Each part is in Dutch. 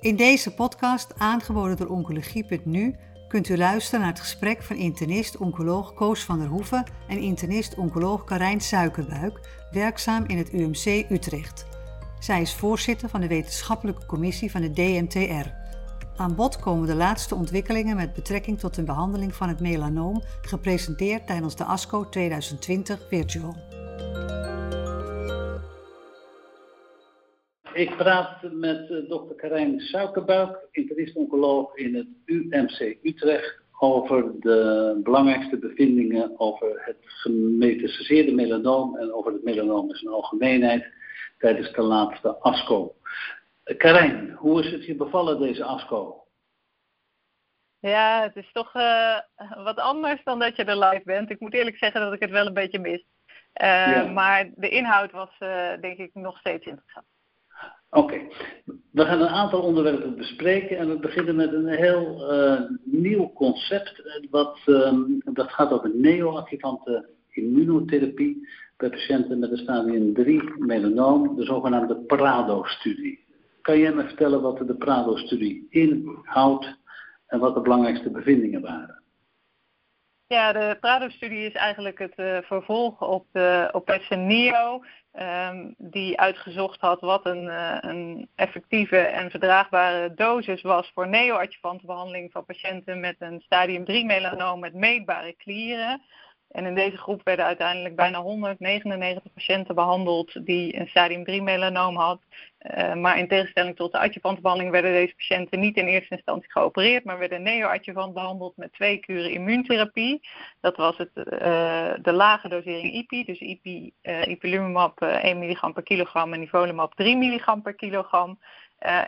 In deze podcast, aangeboden door Oncologie.nu, kunt u luisteren naar het gesprek van internist-oncoloog Koos van der Hoeven en internist-oncoloog Karijn Suikerbuik, werkzaam in het UMC Utrecht. Zij is voorzitter van de wetenschappelijke commissie van de DMTR. Aan bod komen de laatste ontwikkelingen met betrekking tot de behandeling van het melanoom, gepresenteerd tijdens de ASCO 2020 Virtual. Ik praat met uh, dokter Karijn Suikerbuik, internist-oncoloog in het UMC Utrecht, over de belangrijkste bevindingen over het gemetastaseerde melanoom en over het melanoom in zijn algemeenheid tijdens de laatste ASCO. Uh, Karijn, hoe is het je bevallen deze ASCO? Ja, het is toch uh, wat anders dan dat je er live bent. Ik moet eerlijk zeggen dat ik het wel een beetje mis. Ja. Maar de inhoud was denk ik nog steeds interessant. Oké, we gaan een aantal onderwerpen bespreken en we beginnen met een heel uh, nieuw concept. Wat, um, dat gaat over neoadjuvante immunotherapie bij patiënten met een stadium 3 melanoom, de zogenaamde PRADO-studie. Kan jij me vertellen wat de PRADO-studie inhoudt en wat de belangrijkste bevindingen waren? Ja, de PRADO-studie is eigenlijk het uh, vervolg op de OPESE NEO, um, die uitgezocht had wat een, uh, een, effectieve en verdraagbare dosis was voor neoadjuvante behandeling van patiënten met een stadium 3 melanoom met meetbare klieren. En in deze groep werden uiteindelijk bijna 199 patiënten behandeld die een stadium 3 melanoom had. Uh, maar in tegenstelling tot de adjuvantbehandeling werden deze patiënten niet in eerste instantie geopereerd, maar werden neoadjuvant behandeld met twee kuren immuuntherapie. Dat was het, uh, de lage dosering IPI, dus IPI, uh, ipilimumab 1 mg per kilogram en nivolumab 3 mg per kilogram.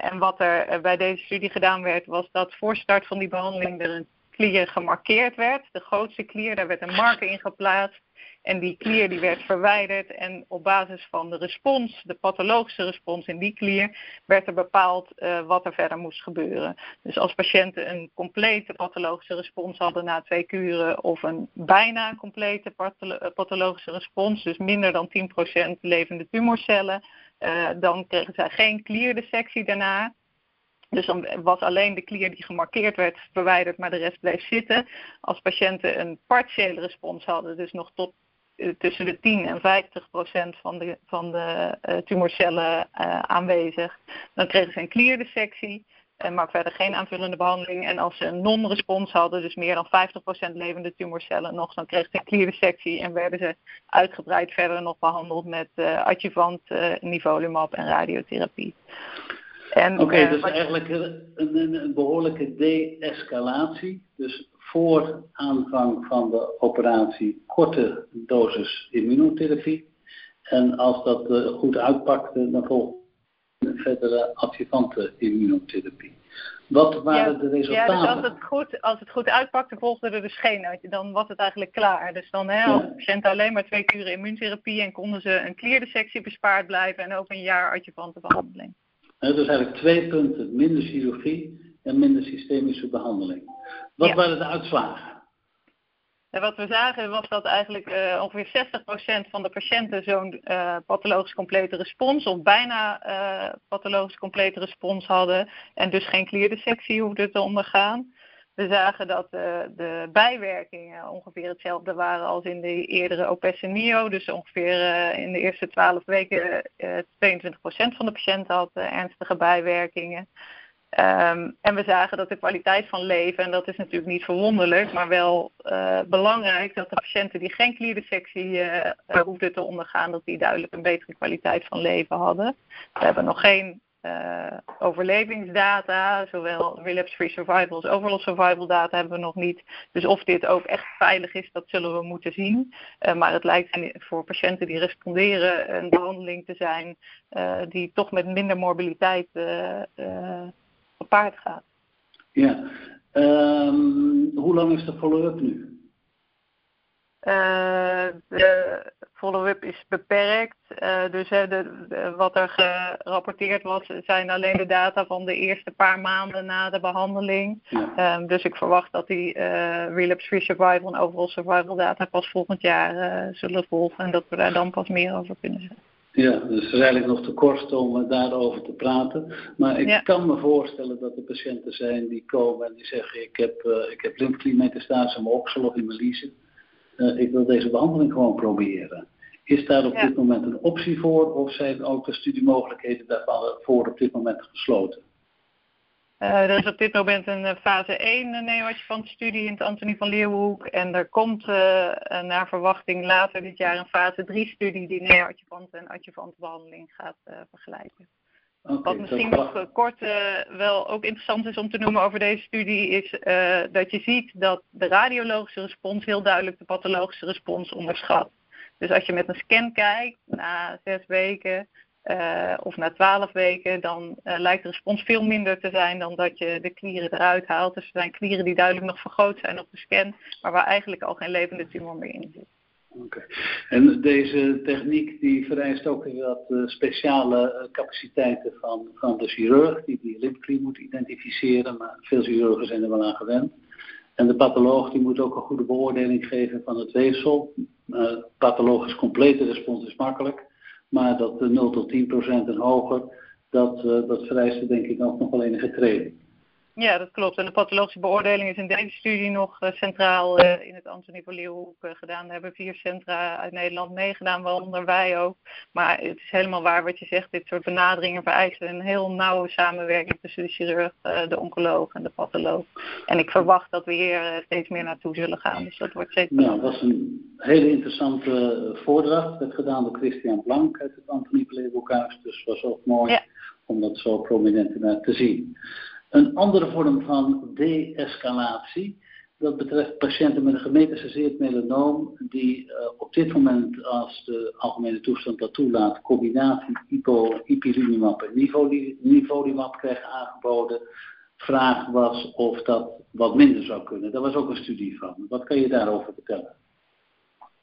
en wat er bij deze studie gedaan werd, was dat voor start van die behandeling er een klier gemarkeerd werd. De grootste klier, daar werd een marker in geplaatst. En die klier die werd verwijderd en op basis van de respons, de pathologische respons in die klier, werd er bepaald uh, wat er verder moest gebeuren. Dus als patiënten een complete pathologische respons hadden na twee kuren of een bijna complete pathologische respons, dus minder dan 10% levende tumorcellen, uh, dan kregen zij geen klierdissectie daarna. Dus dan was alleen de klier die gemarkeerd werd verwijderd, maar de rest bleef zitten. Als patiënten een partiële respons hadden, dus nog tot uh, tussen de 10 en 50 procent van de, van de uh, tumorcellen uh, aanwezig, dan kregen ze een klierdissectie, maar verder geen aanvullende behandeling. En als ze een non-respons hadden, dus meer dan 50 procent levende tumorcellen nog, dan kregen ze een klierdissectie en werden ze uitgebreid verder nog behandeld met adjuvant, nivolumab en radiotherapie. Oké, okay, uh, dus eigenlijk een, een, een behoorlijke de-escalatie. Dus voor aanvang van de operatie korte dosis immunotherapie. En als dat uh, goed uitpakte, dan volgt verdere adjuvante immunotherapie. Wat waren ja, de resultaten? Ja, dus als het goed, als het goed uitpakte, volgde er dus geen. Dan was het eigenlijk klaar. Dus dan hè, als de patiënt alleen maar twee kuren immuuntherapie en konden ze een klierdissectie bespaard blijven en ook een jaar adjuvante behandeling. Is eigenlijk twee punten, minder chirurgie en minder systemische behandeling. Wat ja. waren de uitslagen? En wat we zagen was dat eigenlijk uh, ongeveer 60% van de patiënten zo'n uh, pathologisch complete respons of bijna uh, pathologisch complete respons hadden en dus geen klierdissectie hoefden te ondergaan. We zagen dat de, de bijwerkingen ongeveer hetzelfde waren als in de eerdere OPES-NIO. Dus ongeveer uh, in de eerste 12 weken uh, 22% van de patiënten had ernstige bijwerkingen. Um, en we zagen dat de kwaliteit van leven, en dat is natuurlijk niet verwonderlijk, maar wel uh, belangrijk dat de patiënten die geen klierdissectie uh, hoefden te ondergaan, dat die duidelijk een betere kwaliteit van leven hadden. We hebben nog geen uh, overlevingsdata, zowel relapse-free survival als overall survival data hebben we nog niet. Dus of dit ook echt veilig is, dat zullen we moeten zien. Uh, maar het lijkt voor patiënten die responderen een behandeling te zijn uh, die toch met minder mobiliteit gepaard gaat. Ja, um, hoe lang is de follow-up nu? De follow-up is beperkt. Uh, dus hè, de, de, wat er gerapporteerd was, zijn alleen de data van de eerste paar maanden na de behandeling. Ja. Um, dus ik verwacht dat die uh, relapse-free survival en overall survival data pas volgend jaar zullen volgen en dat we daar dan pas meer over kunnen zeggen. Ja, dus het is eigenlijk nog te kort om daarover te praten. Maar ik kan me voorstellen dat er patiënten zijn die komen en die zeggen: Ik heb, uh, ik heb lymfekliemetastasis in mijn oksel of in mijn liezen. Uh, ik wil deze behandeling gewoon proberen. Is daar op dit moment een optie voor of zijn ook de studiemogelijkheden daarvan voor op dit moment gesloten? Uh, er is op dit moment een eh, fase 1 neoadjuvant studie in het Antonie van Leeuwenhoek. En er komt uh, naar verwachting later dit jaar een fase 3 studie die neoadjuvant en adjuvant behandeling gaat uh, vergelijken. Okay, Wat misschien nog kort wel ook interessant is om te noemen over deze studie is dat je ziet dat de radiologische respons heel duidelijk de pathologische respons onderschat. Dus als je met een scan kijkt na zes weken uh, of na twaalf weken, dan uh, lijkt de respons veel minder te zijn dan dat je de klieren eruit haalt. Dus er zijn klieren die duidelijk nog vergroot zijn op de scan, maar waar eigenlijk al geen levende tumor meer in zit. Oké. En deze techniek die vereist ook wat uh, speciale capaciteiten van, van de chirurg, die die lymfeklie moet identificeren, maar veel chirurgen zijn er wel aan gewend. En de patholoog die moet ook een goede beoordeling geven van het weefsel. Pathologisch complete respons is makkelijk. Maar dat 0 tot 10 procent en hoger, dat, uh, dat vereist denk ik ook nog wel enige training. Ja, dat klopt. En de pathologische beoordeling is in deze studie nog uh, centraal uh, in het Antonie van Leeuwenhoek uh, gedaan. Daar hebben vier centra uit Nederland meegedaan, waaronder wij ook. Maar het is helemaal waar wat je zegt. Dit soort benaderingen vereisen een heel nauwe samenwerking tussen de chirurg, de oncoloog en de patholoog. En ik verwacht dat we hier steeds meer naartoe zullen gaan. Dus dat wordt zeker. Nou, dat was een hele interessante voordracht. werd gedaan door Christian Blank uit het Antonie van Leeuwenhoekhuis. Dus het was ook mooi ja. om dat zo prominent te zien. Een andere vorm van de-escalatie, dat betreft patiënten met een gemetastaseerd melanoom die uh, op dit moment, als de algemene toestand dat toelaat, combinatie ipilimumab en nivolumab krijgen aangeboden. Vraag was of dat wat minder zou kunnen. Daar was ook een studie van. Wat kan je daarover vertellen?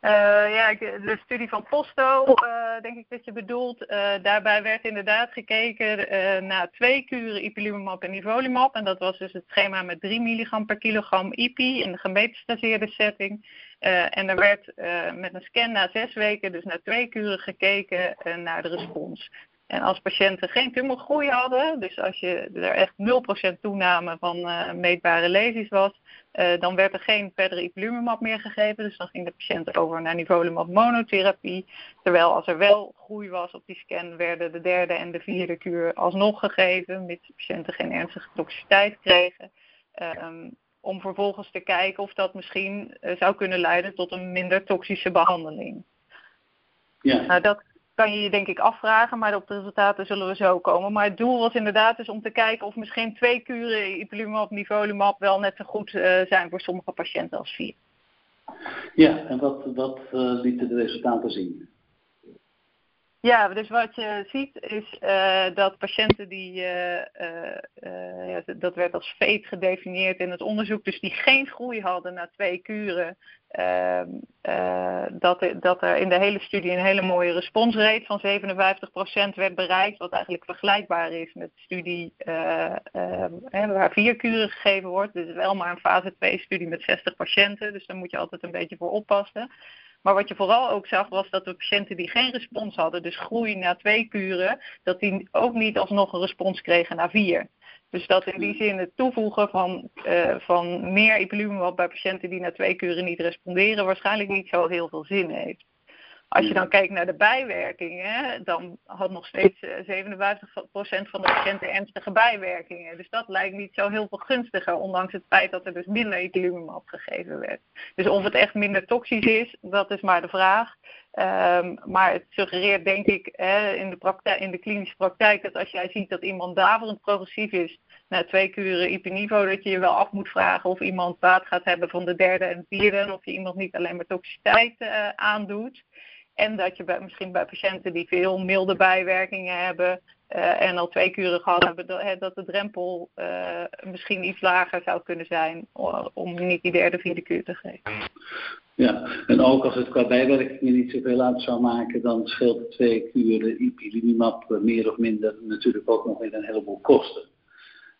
Uh, ja, de studie van Posto, uh, denk ik dat je bedoelt. Uh, daarbij werd inderdaad gekeken naar twee kuren ipilimumab en nivolumab. En dat was dus het schema met 3 milligram per kilogram IPI in de gemetastaseerde setting. en er werd met een scan na zes weken, dus na twee kuren, gekeken naar de respons. En als patiënten geen tumorgroei hadden, dus als je er echt 0% toename van uh, meetbare lesies was, uh, dan werd er geen verdere ipilimumab meer gegeven. Dus dan ging de patiënt over naar nivolumab monotherapie. Terwijl als er wel groei was op die scan, werden de derde en de vierde kuur alsnog gegeven, mits de patiënten geen ernstige toxiciteit kregen. Um, om vervolgens te kijken of dat misschien uh, zou kunnen leiden tot een minder toxische behandeling. Ja. Nou, dat kan je je denk ik afvragen, maar op de resultaten zullen we zo komen. Maar het doel was inderdaad dus om te kijken of misschien twee kuren ipilimumab, nivolumab wel net zo goed uh, zijn voor sommige patiënten als vier. Ja, en wat, wat uh, lieten de resultaten zien? Ja, dus wat je ziet is uh, dat patiënten die, uh, dat werd als veet gedefinieerd in het onderzoek, dus die geen groei hadden na twee kuren, ehm, dat, dat er in de hele studie een hele mooie responsrate van 57% werd bereikt, wat eigenlijk vergelijkbaar is met de studie ehm, waar vier kuren gegeven wordt. Dus wel maar een fase 2 studie met 60 patiënten, dus daar moet je altijd een beetje voor oppassen. Maar wat je vooral ook zag was dat de patiënten die geen respons hadden, dus groei na twee kuren, dat die ook niet alsnog een respons kregen na vier. Dus dat in die zin het toevoegen van, uh, van meer ipilimumab bij patiënten die na twee kuren niet responderen waarschijnlijk niet zo heel veel zin heeft. Als je dan kijkt naar de bijwerkingen, dan had nog steeds 57% eh, van de patiënten ernstige bijwerkingen. Dus dat lijkt niet zo heel veel gunstiger, ondanks het feit dat er dus minder ipilimumab gegeven werd. Dus of het echt minder toxisch is, dat is maar de vraag. Um, maar het suggereert denk ik hè, in, de praktijk, in de klinische praktijk dat als jij ziet dat iemand daverend progressief is na twee kuren IP-niveau, dat je je wel af moet vragen of iemand baat gaat hebben van de derde en vierde. En of je iemand niet alleen maar toxiciteit uh, aandoet. En dat je bij, misschien bij patiënten die veel milde bijwerkingen hebben uh, en al twee kuren gehad hebben, dat, de drempel uh, misschien iets lager zou kunnen zijn om niet die derde, vierde kuur te geven. Ja, en ook als het qua bijwerkingen niet zoveel uit zou maken, dan scheelt twee kuren ipilimumab meer of minder natuurlijk ook nog met een heleboel kosten.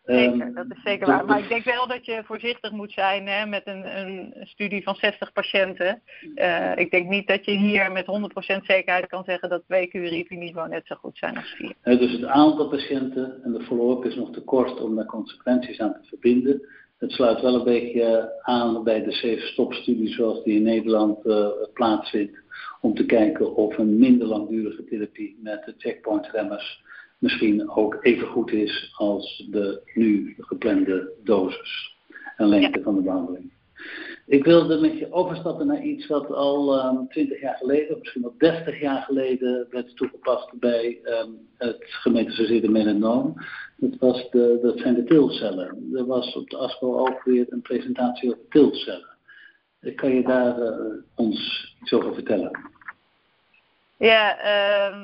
Zeker, ehm, dat is zeker waar. Maar ik denk wel dat je voorzichtig moet zijn hè, met een, een studie van 60 patiënten. Uh, ik denk niet dat je hier met 100% zekerheid kan zeggen dat twee QRIP-niveau net zo goed zijn als vier. dus het aantal patiënten en de follow-up is nog te kort om daar consequenties aan te verbinden. Het sluit wel een beetje aan bij de safe stop studie zoals die in Nederland uh, plaatsvindt. Om te kijken of een minder langdurige therapie met de checkpoint remmers misschien ook even goed is als de nu geplande dosis en lengte van de behandeling. Ik wilde met je overstappen naar iets wat al um, 20 jaar geleden, misschien wel 30 jaar geleden, werd toegepast bij um, het gemetastaseerde melanoom. Dat, was de, dat zijn de tilcellen. Er was op de ASCO ook weer een presentatie over tilcellen. Kan je daar uh, ons iets over vertellen? Ja, uh,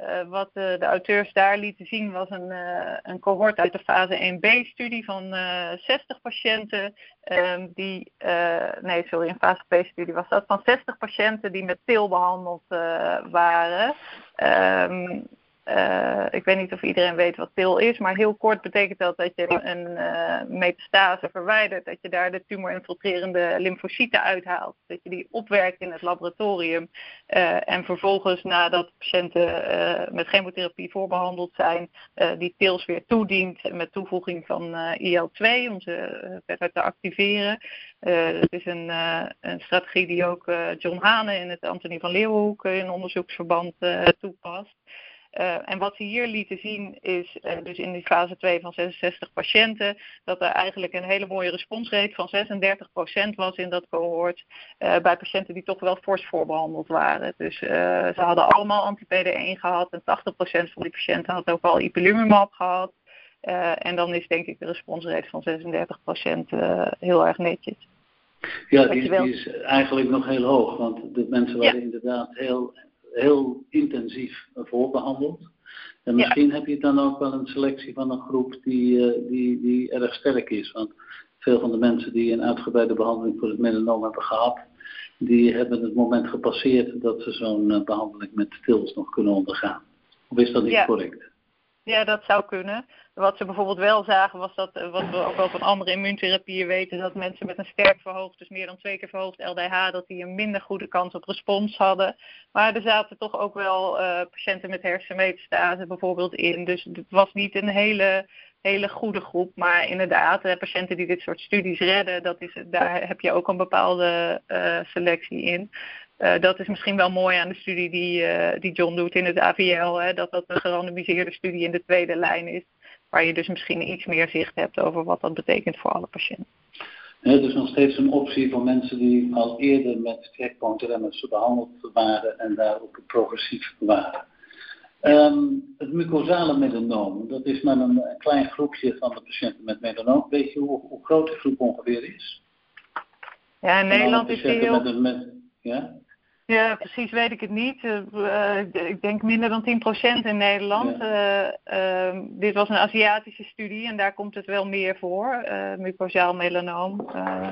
uh, wat de, de, auteurs daar lieten zien was een, uh, een cohort uit de fase 1b-studie van 60 patiënten. Um, die, nee, sorry, een fase B-studie was dat, van 60 patiënten die met pil behandeld waren. Um, uh, ik weet niet of iedereen weet wat PIL is, maar heel kort betekent dat dat je een uh, metastase verwijdert, dat je daar de tumorinfiltrerende lymfocyten uithaalt, dat je die opwerkt in het laboratorium uh, en vervolgens nadat patiënten met chemotherapie voorbehandeld zijn, die pils weer toedient met toevoeging van IL-2 om ze verder te activeren. Het is een, een, strategie die ook John Hane in het Antonie van Leeuwenhoek in onderzoeksverband toepast. Uh, en wat ze hier lieten zien is, uh, dus in die fase 2 van 66 patiënten, dat er eigenlijk een hele mooie responsrate van 36% was in dat cohort uh, bij patiënten die toch wel fors voorbehandeld waren. Dus ze hadden allemaal anti-PD1 gehad en 80% van die patiënten had ook al ipilimumab gehad. en dan is denk ik de responsrate van 36% heel erg netjes. Ja, die, die, is eigenlijk nog heel hoog, want de mensen waren ja. inderdaad heel heel intensief voorbehandeld. En misschien heb je dan ook wel een selectie van een groep die, uh, die, die erg sterk is. Want veel van de mensen die een uitgebreide behandeling voor het melanoom hebben gehad, die hebben het moment gepasseerd dat ze zo'n uh, behandeling met TILS nog kunnen ondergaan. Of is dat niet ja. correct? Ja, dat zou kunnen. Wat ze bijvoorbeeld wel zagen was dat, eh, wat we ook wel van andere immuuntherapieën weten, dat mensen met een sterk verhoogd, dus meer dan twee keer verhoogd LDH, dat die een minder goede kans op respons hadden. Maar er zaten toch ook wel uh, patiënten met hersenmetastase bijvoorbeeld in. Dus het was niet een hele, hele goede groep. Maar inderdaad, de patiënten die dit soort studies redden, dat is, daar heb je ook een bepaalde selectie in. Uh, dat is misschien wel mooi aan de studie die, uh, die John doet in het AVL, hè, dat dat een gerandomiseerde studie in de tweede lijn is, waar je dus misschien iets meer zicht hebt over wat dat betekent voor alle patiënten. Ja, dus nog steeds een optie voor mensen die al eerder met checkpoint remmers behandeld waren en daarop progressief waren. Um, het mucosale melanoom, dat is maar een, een, klein groepje van de patiënten met melanoom. Weet je hoe, hoe groot die groep ongeveer is? Ja, in Nederland is die heel... Met, met, ja? Ja, precies weet ik het niet. Uh, ik denk minder dan 10% in Nederland. Ja. Uh, uh, dit was een Aziatische studie en daar komt het wel meer voor, mucosaal melanoom.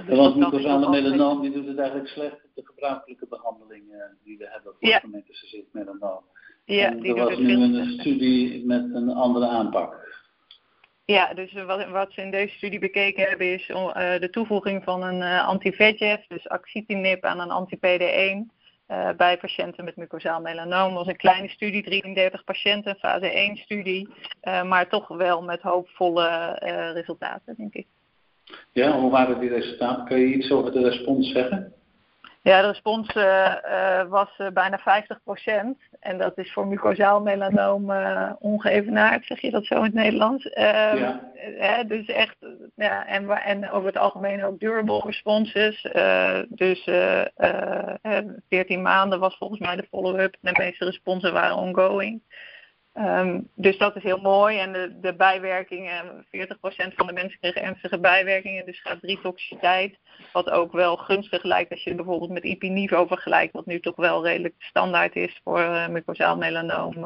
dus want mucosaal melanoom die doet het eigenlijk slecht op de gebruikelijke behandelingen die we hebben voor ja. gemetastaseerd melanoom. Ja, en die er was nu een studie met een andere aanpak. Ja, dus wat, wat, ze in deze studie bekeken hebben is de toevoeging van een anti-VEGF, dus axitinib aan een anti-PD1. Uh, bij patiënten met mucosaal melanoom. Was een kleine studie, 33 patiënten, fase 1 studie, uh, maar toch wel met hoopvolle uh, resultaten, denk ik. Ja, hoe waren die resultaten? Kun je iets over de respons zeggen? Ja, de respons was bijna 50% En dat is voor mucosaal melanoom ongeëvenaard, zeg je dat zo in het Nederlands. Ehm, ja. Hè, dus echt, ja, en, en over het algemeen ook durable responses. Dus uh, uh, 14 maanden was volgens mij de follow-up. De meeste responsen waren ongoing. Um, dus dat is heel mooi. En de, de bijwerkingen, 40% van de mensen kregen ernstige bijwerkingen, dus gaat drie toxiciteit. Wat ook wel gunstig lijkt als je bijvoorbeeld met IP-niveau vergelijkt, wat nu toch wel redelijk standaard is voor uh, mucosaal melanoom.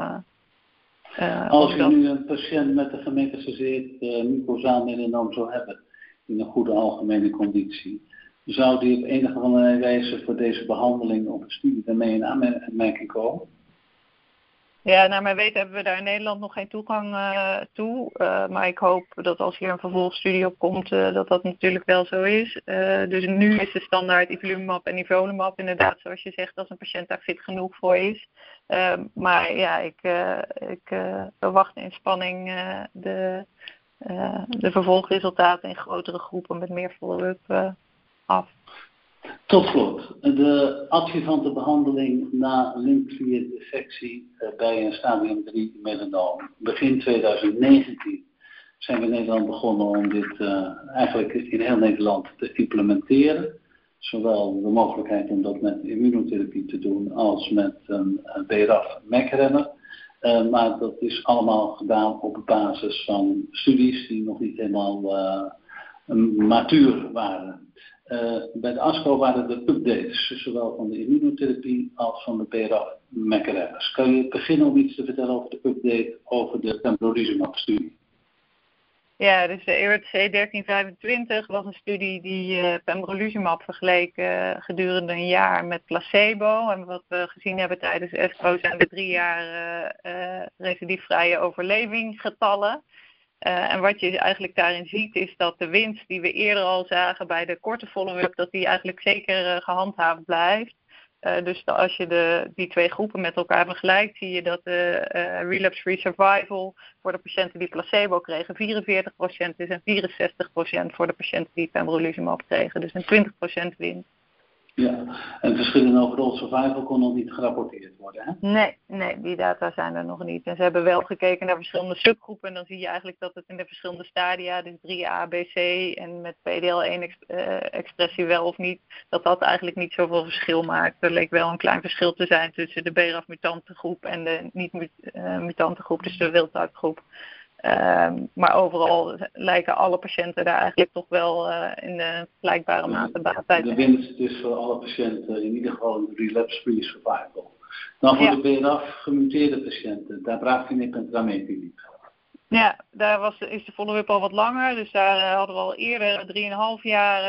Uh, Als je nu een patiënt met een gemetastaseerd uh, mucosaal melanoom zou hebben, in een goede algemene conditie, zou die op enige of andere wijze voor deze behandeling of studie daarmee in aanmerking komen? Ja, naar mijn weten hebben we daar in Nederland nog geen toegang uh, toe. Uh, maar ik hoop dat als hier een vervolgstudie op komt, uh, dat dat natuurlijk wel zo is. dus nu is de standaard ipilimumab en nivolumab inderdaad, zoals je zegt, als een patiënt daar fit genoeg voor is. maar ja, ik, ik verwacht in spanning de, de vervolgresultaten in grotere groepen met meer follow-up af. Tot slot, de adjuvante behandeling na lymfekliereffectie eh, bij een stadium 3 melanoom. Begin 2019 zijn we in Nederland begonnen om dit uh, eigenlijk in heel Nederland te implementeren. Zowel de mogelijkheid om dat met immunotherapie te doen als met een BRAF-MEC-remmer. Uh, maar dat is allemaal gedaan op basis van studies die nog niet helemaal uh, matuur waren. Uh, bij de ASCO waren er updates, zowel van de immunotherapie als van de BRAF-mechanismes. Kan je beginnen om iets te vertellen over de update over de pembrolizumab-studie? Ja, dus de ERC 1325 was een studie die uh, pembrolizumab vergeleek uh, gedurende een jaar met placebo. En wat we gezien hebben tijdens ESCO zijn de drie jaar uh, recidiefvrije overlevingsgetallen. Uh, en wat je eigenlijk daarin ziet is dat de winst die we eerder al zagen bij de korte follow-up, dat die eigenlijk zeker uh, gehandhaafd blijft. Uh, dus als je de, die twee groepen met elkaar vergelijkt, zie je dat de relapse-free survival voor de patiënten die placebo kregen 44% is en 64% voor de patiënten die pembrolizumab kregen. Dus een 20% winst. Ja, en verschillen overall survival kon nog niet gerapporteerd worden, hè? Nee, nee, die data zijn er nog niet. En ze hebben wel gekeken naar verschillende subgroepen. En dan zie je eigenlijk dat het in de verschillende stadia, dus 3A, B, C en met PDL1-expressie wel of niet, dat dat eigenlijk niet zoveel verschil maakt. Er leek wel een klein verschil te zijn tussen de BRAF-mutante groep en de niet-mutante groep, dus de wildtype-groep. Um, maar overal lijken alle patiënten daar eigenlijk toch wel uh, in de vergelijkbare mate bij te De winst is voor alle patiënten in ieder geval een relapse-free survival. Dan voor ja. de BRAF gemuteerde patiënten, daar braafvinib en trametinib. Ja, daar was, is de follow-up al wat langer. Dus daar uh, hadden we al eerder 3,5 jaar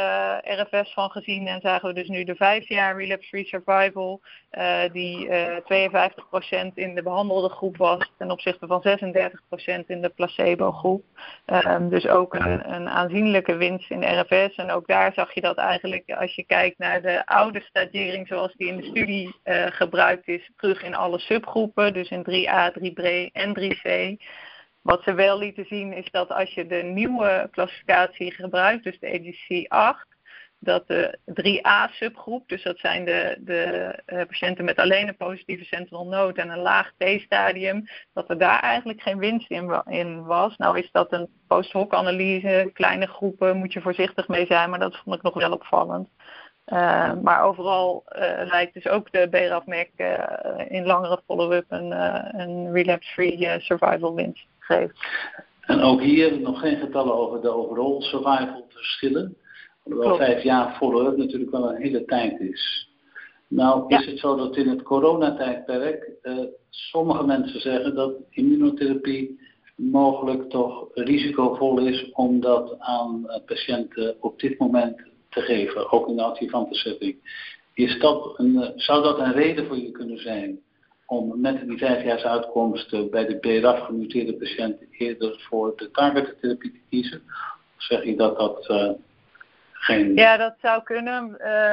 uh, RFS van gezien. En zagen we dus nu de 5 jaar relapse-free survival. Uh, die 52% in de behandelde groep was ten opzichte van 36% in de placebo groep. Um, dus ook een, een, aanzienlijke winst in RFS. En ook daar zag je dat eigenlijk als je kijkt naar de oude stagering zoals die in de studie gebruikt is. Terug in alle subgroepen. Dus in 3A, 3B en 3C. Wat ze wel lieten zien is dat als je de nieuwe klassificatie gebruikt, dus de EDC 8, dat de 3A-subgroep, dus dat zijn de, de uh, patiënten met alleen een positieve sentinel node en een laag T-stadium, dat er daar eigenlijk geen winst in, in, was. Nou is dat een post-hoc analyse, kleine groepen, moet je voorzichtig mee zijn, maar dat vond ik nog wel opvallend. Uh, maar overal uh, lijkt dus ook de BRAF-MEC in langere follow-up een, een relapse-free survival winst en ook hier nog geen getallen over de overall survival verschillen. Hoewel vijf jaar follow-up natuurlijk wel een hele tijd is. Nou is het zo dat in het coronatijdperk uh, sommige mensen zeggen dat immunotherapie mogelijk toch risicovol is om dat aan eh, patiënten op dit moment te geven, ook in de adjuvante setting. Is dat een, eh, zou dat een reden voor je kunnen zijn om met die vijfjaarsuitkomsten bij de BRAF gemuteerde patiënten eerder voor de targeted therapie te kiezen? Of zeg je dat dat uh, geen... Ja, dat zou kunnen.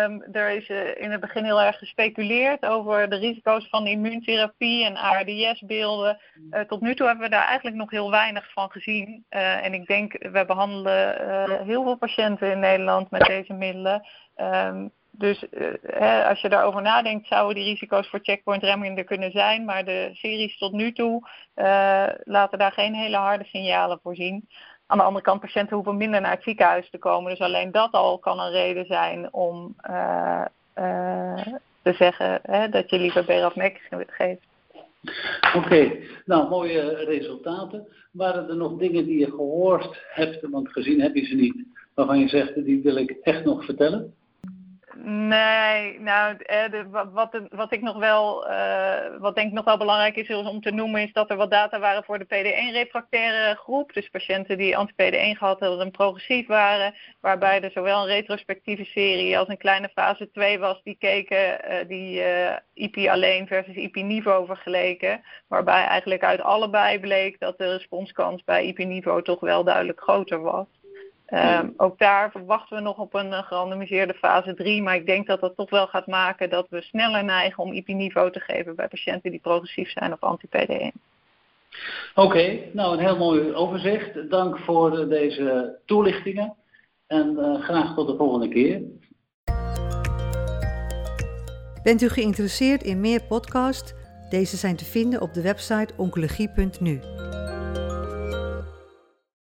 Um, er is uh, in het begin heel erg gespeculeerd over de risico's van immuuntherapie en ARDS-beelden. Tot nu toe hebben we daar eigenlijk nog heel weinig van gezien. en ik denk, we behandelen heel veel patiënten in Nederland met deze middelen. Um, dus uh, hè, als je daarover nadenkt, zouden die risico's voor checkpoint remming er kunnen zijn. Maar de series tot nu toe uh, laten daar geen hele harde signalen voor zien. Aan de andere kant, patiënten hoeven minder naar het ziekenhuis te komen. Dus alleen dat al kan een reden zijn om uh, te zeggen hè, dat je liever BRAF-MEC geeft. Oké, nou mooie resultaten. Waren er nog dingen die je gehoord hebt, want gezien heb je ze niet, waarvan je zegt, die wil ik echt nog vertellen? Nee, nou, eh, de, wat, wat ik nog wel, uh, wat denk ik nog wel belangrijk is om te noemen, is dat er wat data waren voor de PD1-refractaire groep. Dus patiënten die anti-PD1 gehad hadden en progressief waren. Waarbij er zowel een retrospectieve serie als een kleine fase 2 was die keken, uh, die uh, IP alleen versus IP-niveau vergeleken. Waarbij eigenlijk uit allebei bleek dat de responskans bij IP-niveau toch wel duidelijk groter was. Um, ook daar verwachten we nog op een gerandomiseerde fase 3, maar ik denk dat dat toch wel gaat maken dat we sneller neigen om IP-niveau te geven bij patiënten die progressief zijn op anti-PD1. Oké, okay, nou een heel mooi overzicht. Dank voor deze toelichtingen en uh, graag tot de volgende keer. Bent u geïnteresseerd in meer podcasts? Deze zijn te vinden op de website oncologie.nu.